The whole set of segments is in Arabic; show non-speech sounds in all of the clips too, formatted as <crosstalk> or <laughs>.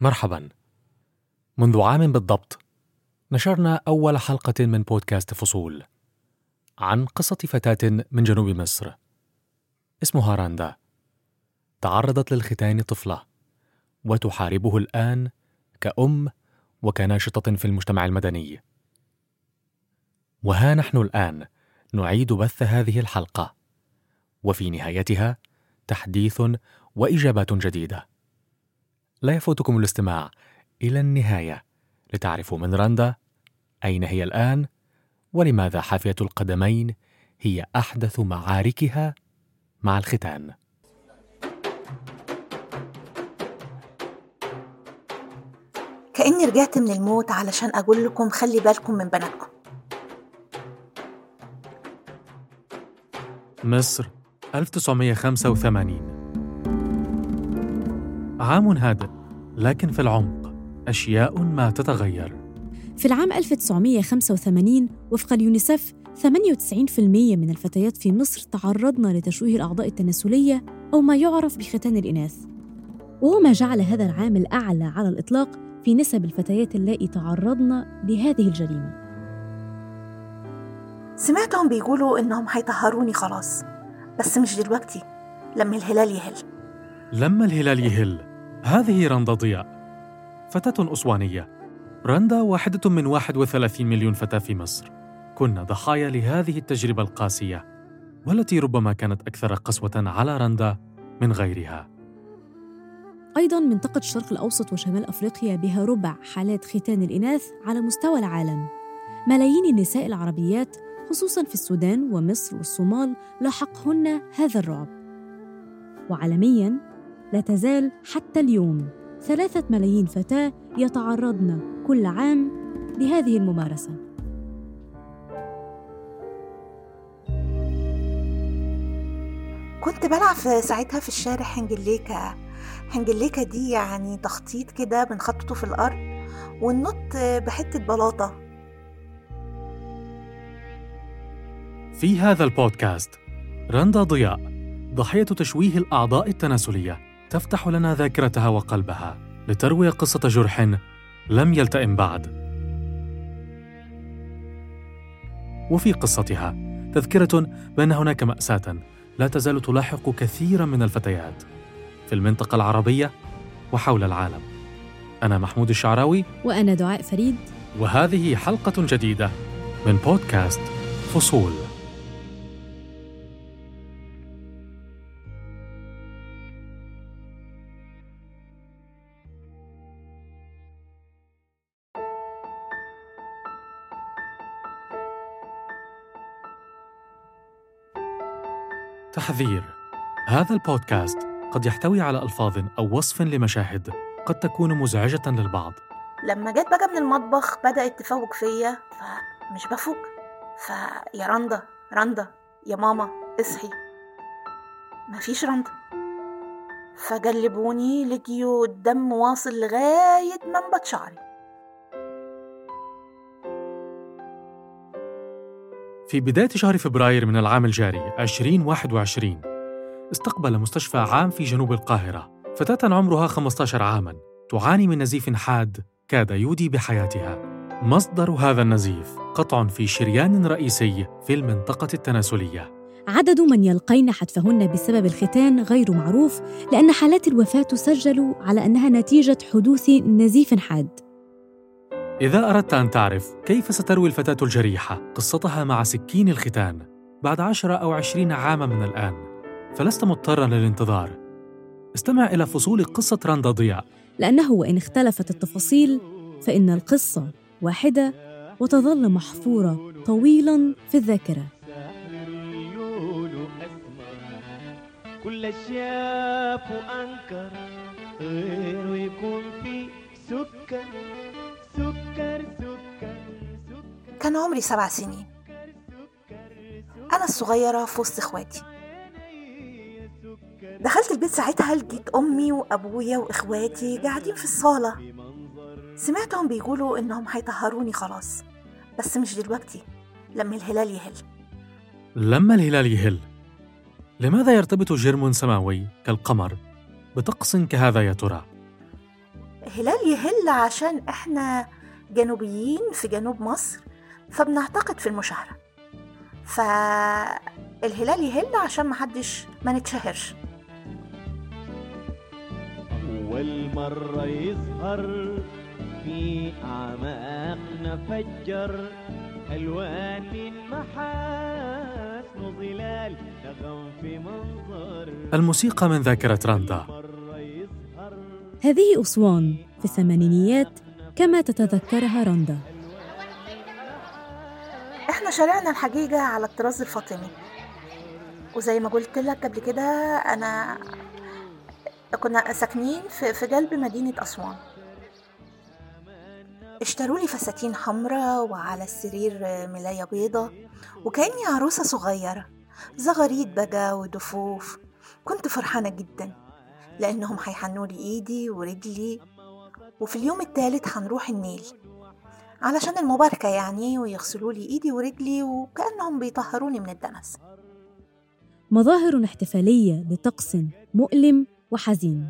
مرحبا. منذ عام بالضبط نشرنا أول حلقة من بودكاست فصول عن قصة فتاة من جنوب مصر. اسمها راندا. تعرضت للختان طفلة وتحاربه الآن كأم وكناشطة في المجتمع المدني. وها نحن الآن نعيد بث هذه الحلقة وفي نهايتها تحديث وإجابات جديدة. لا يفوتكم الاستماع إلى النهاية لتعرفوا من رندا أين هي الآن ولماذا حافية القدمين هي أحدث معاركها مع الختان. كأني رجعت من الموت علشان أقول لكم خلي بالكم من بناتكم. مصر 1985 عام هادئ لكن في العمق أشياء ما تتغير. في العام 1985 وفق اليونيسف 98% من الفتيات في مصر تعرضن لتشويه الأعضاء التناسلية أو ما يعرف بختان الإناث. وهو ما جعل هذا العام الأعلى على الإطلاق في نسب الفتيات اللائي تعرضن لهذه الجريمة. سمعتهم بيقولوا إنهم هيطهروني خلاص بس مش دلوقتي لما الهلال يهل. لما الهلال يهل هذه رندا ضياء. فتاة أسوانية. رندا واحدة من 31 مليون فتاة في مصر. كنا ضحايا لهذه التجربة القاسية والتي ربما كانت أكثر قسوة على رندا من غيرها. أيضا منطقة الشرق الأوسط وشمال أفريقيا بها ربع حالات ختان الإناث على مستوى العالم. ملايين النساء العربيات خصوصا في السودان ومصر والصومال لاحقهن هذا الرعب. وعالميا لا تزال حتى اليوم. ثلاثة ملايين فتاة يتعرضن كل عام لهذه الممارسة. كنت بلعب في ساعتها في الشارع حنجليكا حنجليكا دي يعني تخطيط كده بنخططه في الأرض وننط بحتة بلاطة. في هذا البودكاست رندا ضياء ضحية تشويه الأعضاء التناسلية. تفتح لنا ذاكرتها وقلبها لتروي قصة جرح لم يلتئم بعد. وفي قصتها تذكرة بأن هناك مأساة لا تزال تلاحق كثيرا من الفتيات في المنطقة العربية وحول العالم. أنا محمود الشعراوي وأنا دعاء فريد. وهذه حلقة جديدة من بودكاست فصول. تحذير. هذا البودكاست قد يحتوي على ألفاظ أو وصف لمشاهد قد تكون مزعجة للبعض. لما جيت بقى من المطبخ بدأت تفوق فيا فمش بفوق. فيا رندا رندا يا ماما اصحي. مفيش رندا. فجلبوني لقيوا الدم واصل لغاية منبت شعري. في بداية شهر فبراير من العام الجاري 2021 استقبل مستشفى عام في جنوب القاهرة فتاة عمرها 15 عاماً تعاني من نزيف حاد كاد يودي بحياتها. مصدر هذا النزيف قطع في شريان رئيسي في المنطقة التناسلية. عدد من يلقين حتفهن بسبب الختان غير معروف لأن حالات الوفاة تسجل على أنها نتيجة حدوث نزيف حاد. إذا أردت أن تعرف كيف ستروي الفتاة الجريحة قصتها مع سكين الختان بعد عشرة أو عشرين عاما من الآن فلست مضطرا للانتظار. استمع إلى فصول قصة راندا ضياء. لأنه وإن اختلفت التفاصيل فإن القصة واحدة وتظل محفورة طويلا في الذاكرة. كل شاف وأنكر غيره يكون في سكر كان عمري سبع سنين. أنا الصغيرة في وسط إخواتي. دخلت البيت ساعتها لقيت أمي وأبويا وإخواتي قاعدين في الصالة. سمعتهم بيقولوا إنهم هيطهروني خلاص بس مش دلوقتي لما الهلال يهل. لما الهلال يهل لماذا يرتبط جرم سماوي كالقمر بطقس كهذا يا ترى؟ هلال يهل عشان إحنا جنوبيين في جنوب مصر فبنعتقد في المشاهرة. فالهلال يهل عشان محدش ما نتشهرش. أول مرة يظهر في أعماقنا فجر ألوان محاسن ظلال نغم في منظر. الموسيقى من ذاكرة راندا. هذه أسوان في الثمانينيات كما تتذكرها رندا. إحنا شارعنا الحقيقة على الطراز الفاطمي. وزي ما قلت لك قبل كده أنا كنا ساكنين في, قلب مدينة أسوان. اشتروا لي فساتين حمراء وعلى السرير ملاية بيضة وكأني عروسة صغيرة زغاريد بقى ودفوف. كنت فرحانة جدا. لأنهم هيحنوا لي إيدي ورجلي وفي اليوم التالت هنروح النيل علشان المباركة يعني ويغسلوا لي إيدي ورجلي وكأنهم بيطهروني من الدنس. مظاهر احتفالية لطقس مؤلم وحزين.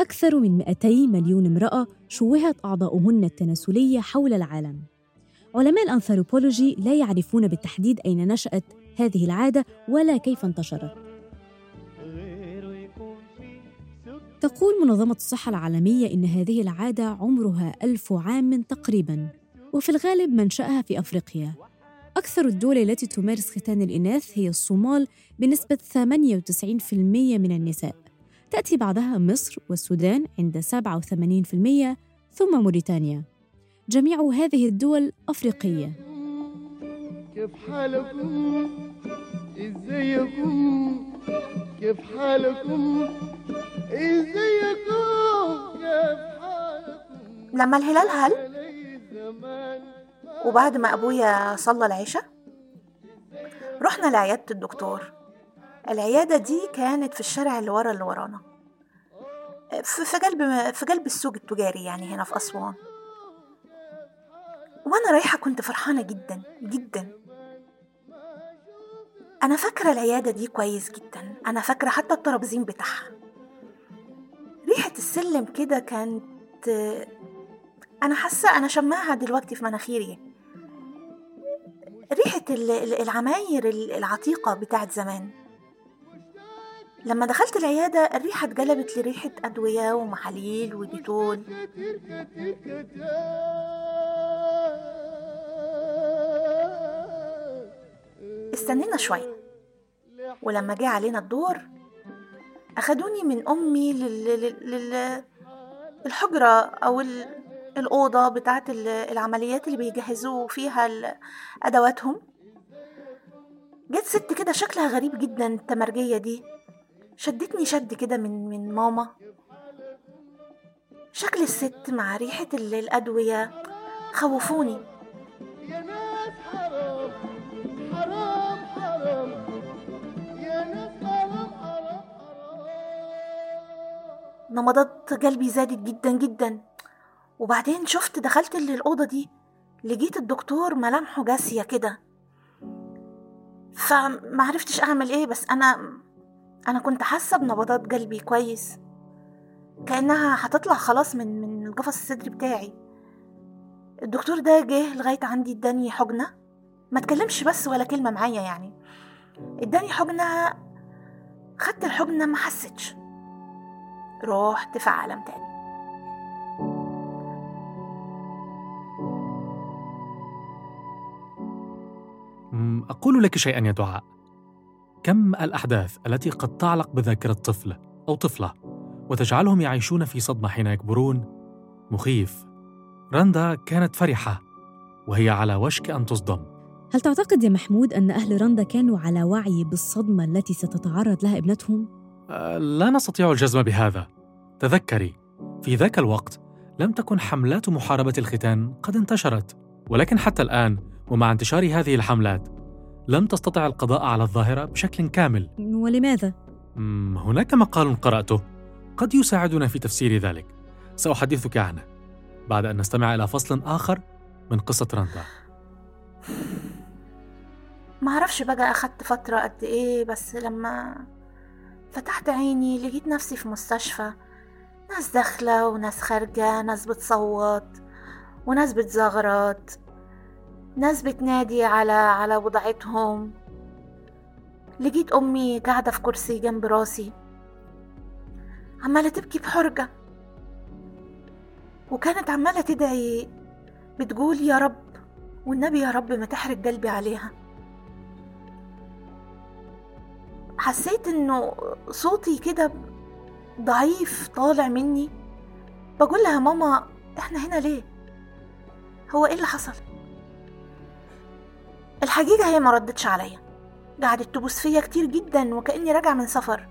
أكثر من 200 مليون امرأة شوهت أعضاؤهن التناسلية حول العالم. علماء الأنثروبولوجي لا يعرفون بالتحديد أين نشأت هذه العادة ولا كيف انتشرت. تقول منظمة الصحة العالمية إن هذه العادة عمرها ألف عام تقريباً وفي الغالب منشأها في أفريقيا. أكثر الدول التي تمارس ختان الإناث هي الصومال بنسبة 98% من النساء. تأتي بعدها مصر والسودان عند 87% ثم موريتانيا. جميع هذه الدول أفريقية. كيف حالكم؟ إزيكم؟ كيف حالكم؟ إزيكم؟ كيف حالكم؟ لما الهلال هل؟ وبعد ما أبويا صلى العشاء رحنا لعيادة الدكتور. العيادة دي كانت في الشارع اللي ورا اللي ورانا. في قلب في قلب السوق التجاري يعني هنا في أسوان. وأنا رايحة كنت فرحانة جدا جدا. أنا فاكرة العيادة دي كويس جدا. أنا فاكرة حتى الترابيزين بتاعها. ريحة السلم كده كانت أنا حاسة أنا شماها دلوقتي في مناخيري. ال- العماير ال- العتيقة بتاعت زمان. لما دخلت العيادة الريحة اتقلبت لريحة أدوية ومحاليل وديتول. استنينا شوية. ولما جه علينا الدور أخدوني من أمي لل... لل... لل... الحجرة أو ال... الأوضة بتاعت ال- العمليات اللي بيجهزوا فيها أدواتهم. جت ست كده شكلها غريب جدا التمرجية دي. شدتني شد كده من من ماما. شكل الست مع ريحة ال- الأدوية خوفوني. يا ناس نبضات قلبي زادت جدا جدا. وبعدين شفت دخلت الأوضة دي لقيت الدكتور ملامحه جاسية كده. فمعرفتش أعمل إيه بس أنا أنا كنت حاسة بنبضات قلبي كويس. كأنها هتطلع خلاص من من القفص الصدري بتاعي. الدكتور ده جه لغاية عندي اداني حجنة ما تكلمش بس ولا كلمة معايا يعني. اداني حجنة خدت الحجنة ما حسيتش. رحت في عالم تاني. أقول لك شيئا يا دعاء. كم الأحداث التي قد تعلق بذاكرة طفل أو طفلة وتجعلهم يعيشون في صدمة حين يكبرون؟ مخيف. رندا كانت فرحة وهي على وشك أن تصدم. هل تعتقد يا محمود أن أهل رندا كانوا على وعي بالصدمة التي ستتعرض لها ابنتهم؟ أه، لا نستطيع الجزم بهذا. تذكري في ذاك الوقت لم تكن حملات محاربة الختان قد انتشرت ولكن حتى الآن ومع انتشار هذه الحملات لم تستطع القضاء على الظاهرة بشكل كامل. ولماذا؟ هناك مقال قرأته. قد يساعدنا في تفسير ذلك. سأحدثك عنه بعد أن نستمع إلى فصل آخر من قصة رندا. معرفش بقى أخدت فترة قد إيه بس لما فتحت عيني لقيت نفسي في مستشفى. ناس داخلة وناس خارجة ناس بتصوت وناس بتزغرط ناس بتنادي على على وضعتهم لقيت أمي قاعدة في كرسي جنب راسي. عمالة تبكي بحرقة. وكانت عمالة تدعي بتقول يا رب والنبي يا رب ما تحرق قلبي عليها. حسيت إنه صوتي كده ضعيف طالع مني. بقول لها ماما إحنا هنا ليه؟ هو إيه اللي حصل? الحقيقة هي ما ردتش عليا. قعدت تبوس فيا كتير جدا وكأني راجعة من سفر.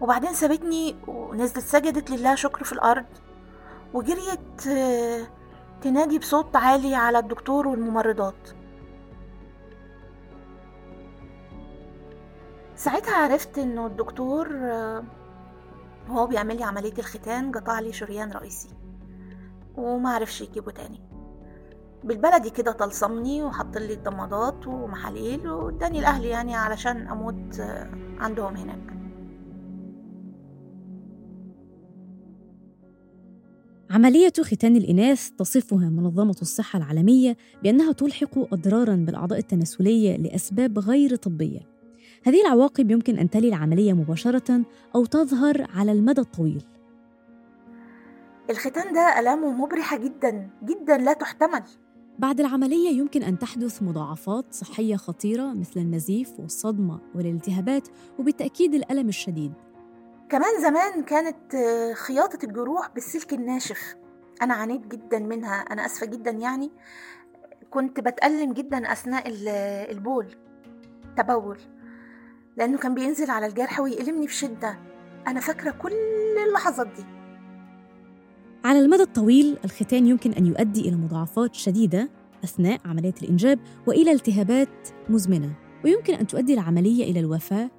وبعدين سابتني ونزلت سجدت لله شكر في الأرض. وجريت آه، تنادي بصوت عالي على الدكتور والممرضات. ساعتها عرفت إنه الدكتور آه، وهو بيعمل لي عملية الختان قطع لي شريان رئيسي وما عرفش يجيبه تاني بالبلدي كده طلصمني وحط لي الضمادات ومحاليل واداني الاهلي يعني علشان أموت آه، عندهم هناك عملية ختان الإناث تصفها منظمة الصحة العالمية بأنها تلحق أضراراً بالأعضاء التناسلية لأسباب غير طبية. هذه العواقب يمكن أن تلي العملية مباشرة أو تظهر على المدى الطويل. الختان ده ألامه مبرحة جدا جدا لا تحتمل. بعد العملية يمكن أن تحدث مضاعفات صحية خطيرة مثل النزيف والصدمة والالتهابات وبالتأكيد الألم الشديد. كمان زمان كانت آه، خياطة الجروح بالسلك الناشف. أنا عانيت جدا منها أنا أسفة جدا يعني. كنت بتألم جدا أثناء ال- البول. تبول. لأنه كان بينزل على الجرح ويألمني بشدة أنا فاكرة كل اللحظات دي. على المدى الطويل الختان يمكن أن يؤدي إلى مضاعفات شديدة أثناء عملية الإنجاب وإلى التهابات مزمنة ويمكن أن تؤدي العملية إلى الوفاة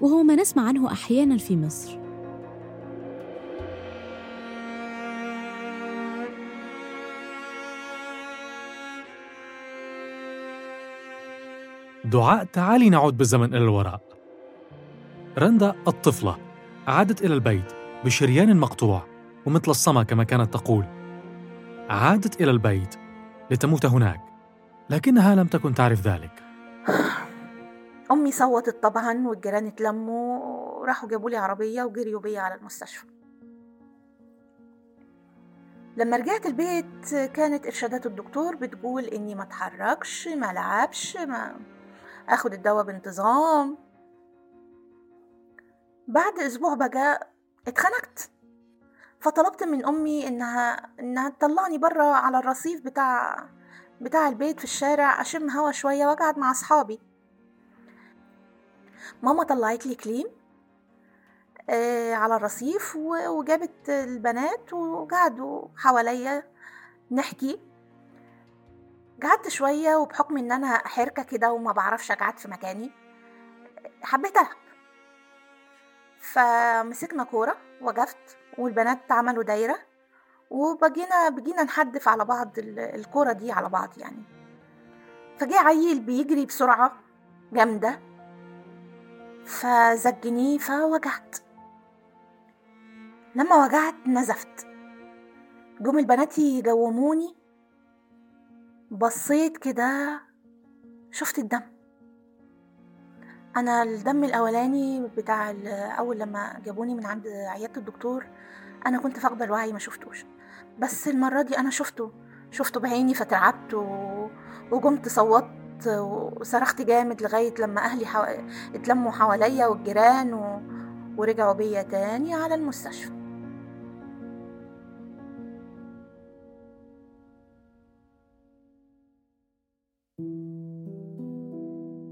وهو ما نسمع عنه أحيانا في مصر. دعاء تعالي نعود بالزمن إلى الوراء. رندا الطفلة عادت إلى البيت بشريان مقطوع ومثل الصمى كما كانت تقول. عادت إلى البيت لتموت هناك لكنها لم تكن تعرف ذلك. <sighs> أمي صوتت طبعا والجيران اتلموا وراحوا جابوا لي عربية وجريوا بيا على المستشفى. لما رجعت البيت كانت إرشادات الدكتور بتقول إني ما اتحركش ما لعبش ما أخد الدواء بانتظام. بعد أسبوع بقى اتخنقت. فطلبت من أمي إنها إنها تطلعني برا على الرصيف بتاع بتاع البيت في الشارع أشم هوا شوية وأقعد مع أصحابي. ماما طلعت لي كليم آه على الرصيف وجابت البنات وقعدوا حواليا نحكي. قعدت شوية وبحكم إن أنا حركة كده وما بعرفش اقعد في مكاني حبيت العب فمسكنا كورة وقفت والبنات عملوا دايرة وبقينا بقينا نحدف على بعض ال- الكورة دي على بعض يعني. فجه عيل بيجري بسرعة جامدة فزجني فوجعت. لما وجعت نزفت. جم البنات يجوموني بصيت كده شفت الدم أنا الدم الأولاني بتاع أول لما جابوني من عند عيادة الدكتور أنا كنت فاقده الوعي ما شفتوش بس المرة دي أنا شفته شفته بعيني فترعبت. وقمت صوتت وصرخت جامد لغاية لما أهلي حو... اتلموا حواليا والجيران و... ورجعوا بيا تاني على المستشفى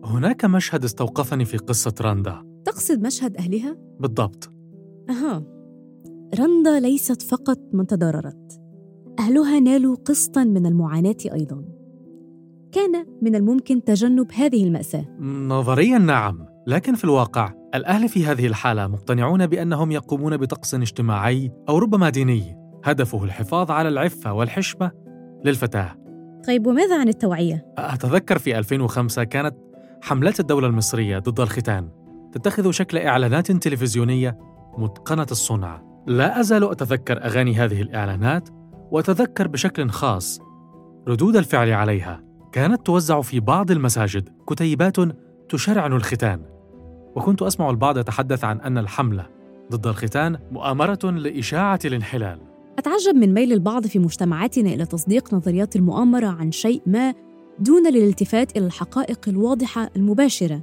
هناك مشهد استوقفني في قصة رندا تقصد مشهد أهلها؟ بالضبط. أها. رندا ليست فقط من تضررت أهلها نالوا قسطا من المعاناة أيضا. كان من الممكن تجنب هذه المأساة. نظريا نعم لكن في الواقع الأهل في هذه الحالة مقتنعون بأنهم يقومون بطقس اجتماعي أو ربما ديني. هدفه الحفاظ على العفة والحشمة للفتاة. طيب وماذا عن التوعية؟ أتذكر في 2005 كانت حملات الدولة المصرية ضد الختان تتخذ شكل إعلانات تلفزيونية متقنة الصنع. لا أزال أتذكر أغاني هذه الإعلانات وأتذكر بشكل خاص ردود الفعل عليها. كانت توزع في بعض المساجد كتيبات تشرعن الختان وكنت أسمع البعض يتحدث عن أن الحملة ضد الختان مؤامرة لإشاعة الانحلال. أتعجب من ميل البعض في مجتمعاتنا إلى تصديق نظريات المؤامرة عن شيء ما دون الالتفات إلى الحقائق الواضحة المباشرة.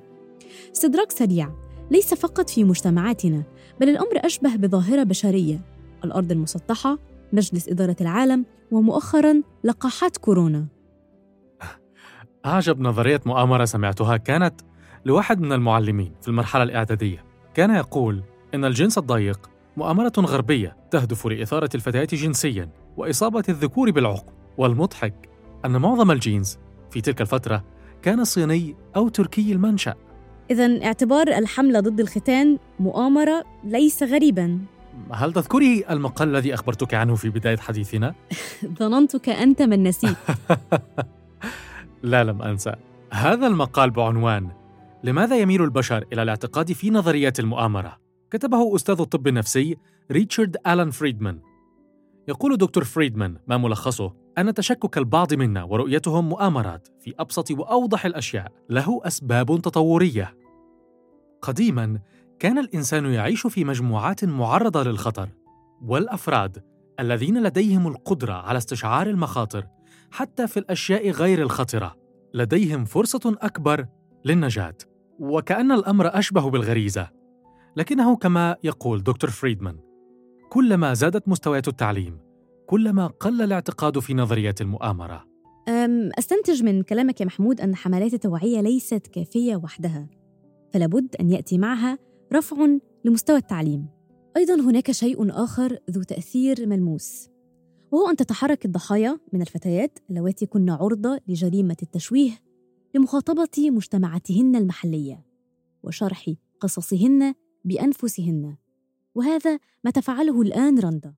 استدراك سريع ليس فقط في مجتمعاتنا، بل الأمر أشبه بظاهرة بشرية. الأرض المسطحة، مجلس إدارة العالم، ومؤخراً لقاحات كورونا. أعجب نظرية مؤامرة سمعتها كانت لواحد من المعلمين في المرحلة الإعدادية كان يقول إن الجنس الضيق مؤامرة غربية تهدف لإثارة الفتيات جنسياً وإصابة الذكور بالعقم والمضحك أن معظم الجينز في تلك الفترة كان صيني أو تركي المنشأ إذا اعتبار الحملة ضد الختان مؤامرة ليس غريباً. هل تذكري المقال الذي أخبرتك عنه في بداية حديثنا؟ <laughs> ظننتك أنت من نسيت. <laughs> لا لم أنسى هذا المقال بعنوان لماذا يميل البشر إلى الاعتقاد في نظريات المؤامرة؟ كتبه أستاذ الطب النفسي ريتشارد آلان فريدمان. يقول دكتور فريدمان ما ملخصه أن تشكك البعض منا ورؤيتهم مؤامرات في أبسط وأوضح الأشياء. له أسباب تطورية. قديما كان الإنسان يعيش في مجموعات معرضة للخطر والأفراد الذين لديهم القدرة على استشعار المخاطر حتى في الأشياء غير الخطرة. لديهم فرصة أكبر للنجاة. وكأن الأمر أشبه بالغريزة. لكنه كما يقول دكتور فريدمان كلما زادت مستويات التعليم كلما قل الاعتقاد في نظريات المؤامرة. أستنتج من كلامك يا محمود أن حملات التوعية ليست كافية وحدها فلابد أن يأتي معها رفع لمستوى التعليم. أيضا هناك شيء آخر ذو تأثير ملموس وهو أن تتحرك الضحايا من الفتيات اللواتي كن عرضة لجريمة التشويه لمخاطبة مجتمعاتهن المحلية وشرح قصصهن بأنفسهن. وهذا ما تفعله الآن رندا.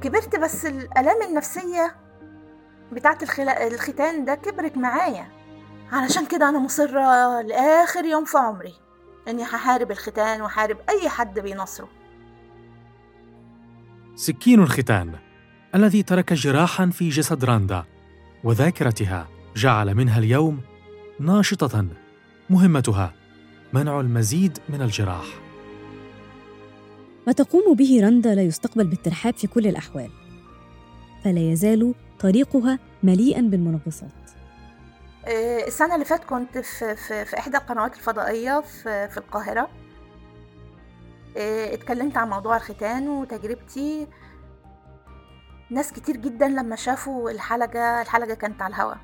كبرت بس الآلام النفسية بتاعت. الختان ده كبرت معايا. علشان كده أنا مصرة لآخر يوم في عمري إني هحارب الختان وحارب أي حد بينصره سكين الختان الذي ترك جراحا في جسد راندا وذاكرتها جعل منها اليوم ناشطة مهمتها منع المزيد من الجراح. ما تقوم به رندا لا يستقبل بالترحاب في كل الأحوال فلا يزال طريقها مليئا بالمنغصات. آه، السنة اللي فات كنت في, في, في إحدى القنوات الفضائية في, في القاهرة. اتكلمت عن موضوع الختان وتجربتي. ناس كتير جدا لما شافوا الحلقة الحلقة كانت على الهوا.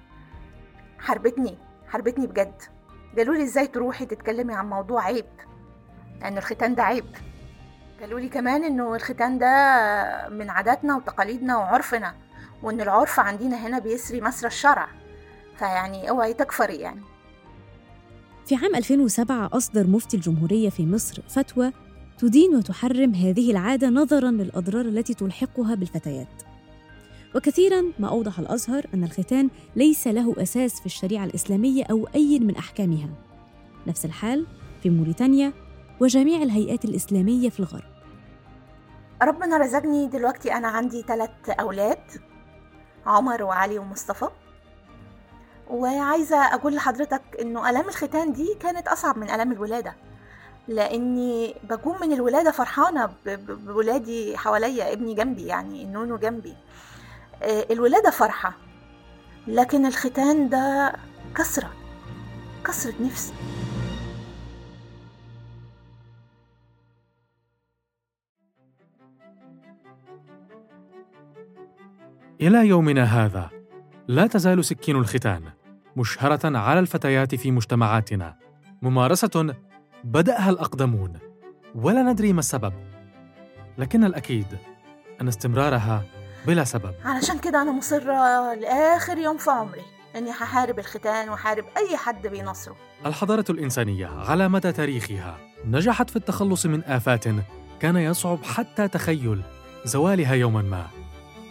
حربتني حربتني بجد. قالوا لي إزاي تروحي تتكلمي عن موضوع عيب؟ لأن الختان ده عيب. قالوا لي كمان إنه الختان ده من عاداتنا وتقاليدنا وعرفنا وإن العرف عندنا هنا بيسري مسرى الشرع. فيعني أوعي تكفري يعني. في عام 2007 أصدر مفتي الجمهورية في مصر فتوى تدين وتحرم هذه العادة نظراً للأضرار التي تلحقها بالفتيات. وكثيراً ما أوضح الأزهر أن الختان ليس له أساس في الشريعة الإسلامية أو أي من أحكامها. نفس الحال في موريتانيا وجميع الهيئات الإسلامية في الغرب. ربنا رزقني دلوقتي أنا عندي ثلاث أولاد عمر وعلي ومصطفى وعايزة أقول لحضرتك إنه ألام الختان دي كانت أصعب من ألام الولادة لأني بقوم من الولادة فرحانة بولادي حواليا ابني جنبي يعني النونو جنبي. آه، الولادة فرحة لكن الختان ده كسرة كسرة نفس. إلى يومنا هذا لا تزال سكين الختان مشهرة على الفتيات في مجتمعاتنا ممارسة بدأها الأقدمون ولا ندري ما السبب. لكن الأكيد أن استمرارها بلا سبب. علشان كده أنا مصرة لآخر يوم في عمري إني هحارب الختان وحارب أي حد بينصره. الحضارة الإنسانية على مدى تاريخها نجحت في التخلص من آفات كان يصعب حتى تخيل زوالها يوما ما.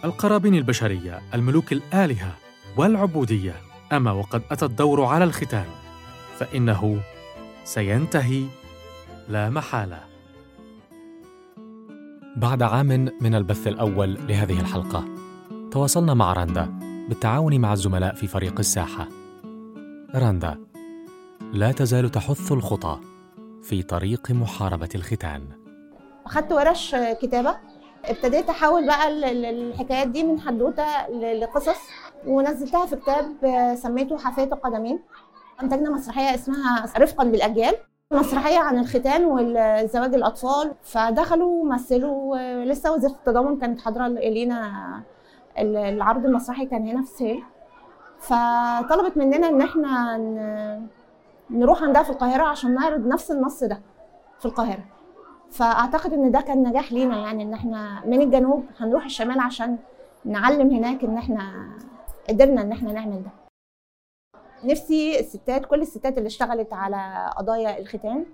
القرابين البشرية الملوك الآلهة والعبودية أما وقد أتى الدور على الختان فإنه سينتهي لا محالة. بعد عام من البث الأول لهذه الحلقة تواصلنا مع راندا بالتعاون مع الزملاء في فريق الساحة. راندا لا تزال تحث الخطى في طريق محاربة الختان. أخدت ورش كتابة. ابتديت أحول بقى ال- ال- الحكايات دي من حدوتة ل- لقصص ونزلتها في كتاب سميته حافية القدمين أنتجنا مسرحية اسمها رفقا بالأجيال مسرحية عن الختان والزواج الأطفال فدخلوا مثلوا لسه وزارة التضامن كانت حاضرة إلينا ال- العرض المسرحي كان هنا في سهيل. فطلبت مننا إن إحنا ن- نروح عندها في القاهرة عشان نعرض نفس النص ده في القاهرة. فأعتقد إن ده كان نجاح لينا يعني إن إحنا من الجنوب هنروح الشمال عشان نعلم هناك إن إحنا قدرنا إن إحنا نعمل ده. نفسي الستات كل الستات اللي اشتغلت على قضايا الختان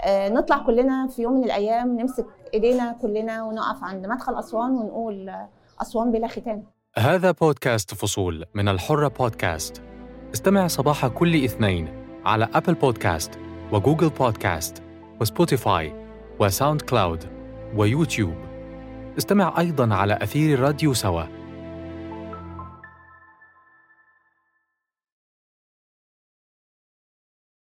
آه، نطلع كلنا في يوم من الأيام نمسك إيدينا كلنا ونقف عند مدخل أسوان ونقول أسوان بلا ختان. هذا بودكاست فصول من الحرة بودكاست. استمع صباح كل اثنين على أبل بودكاست وجوجل بودكاست وسبوتيفاي وساوند كلاود ويوتيوب. استمع أيضا على أثير الراديو سوا.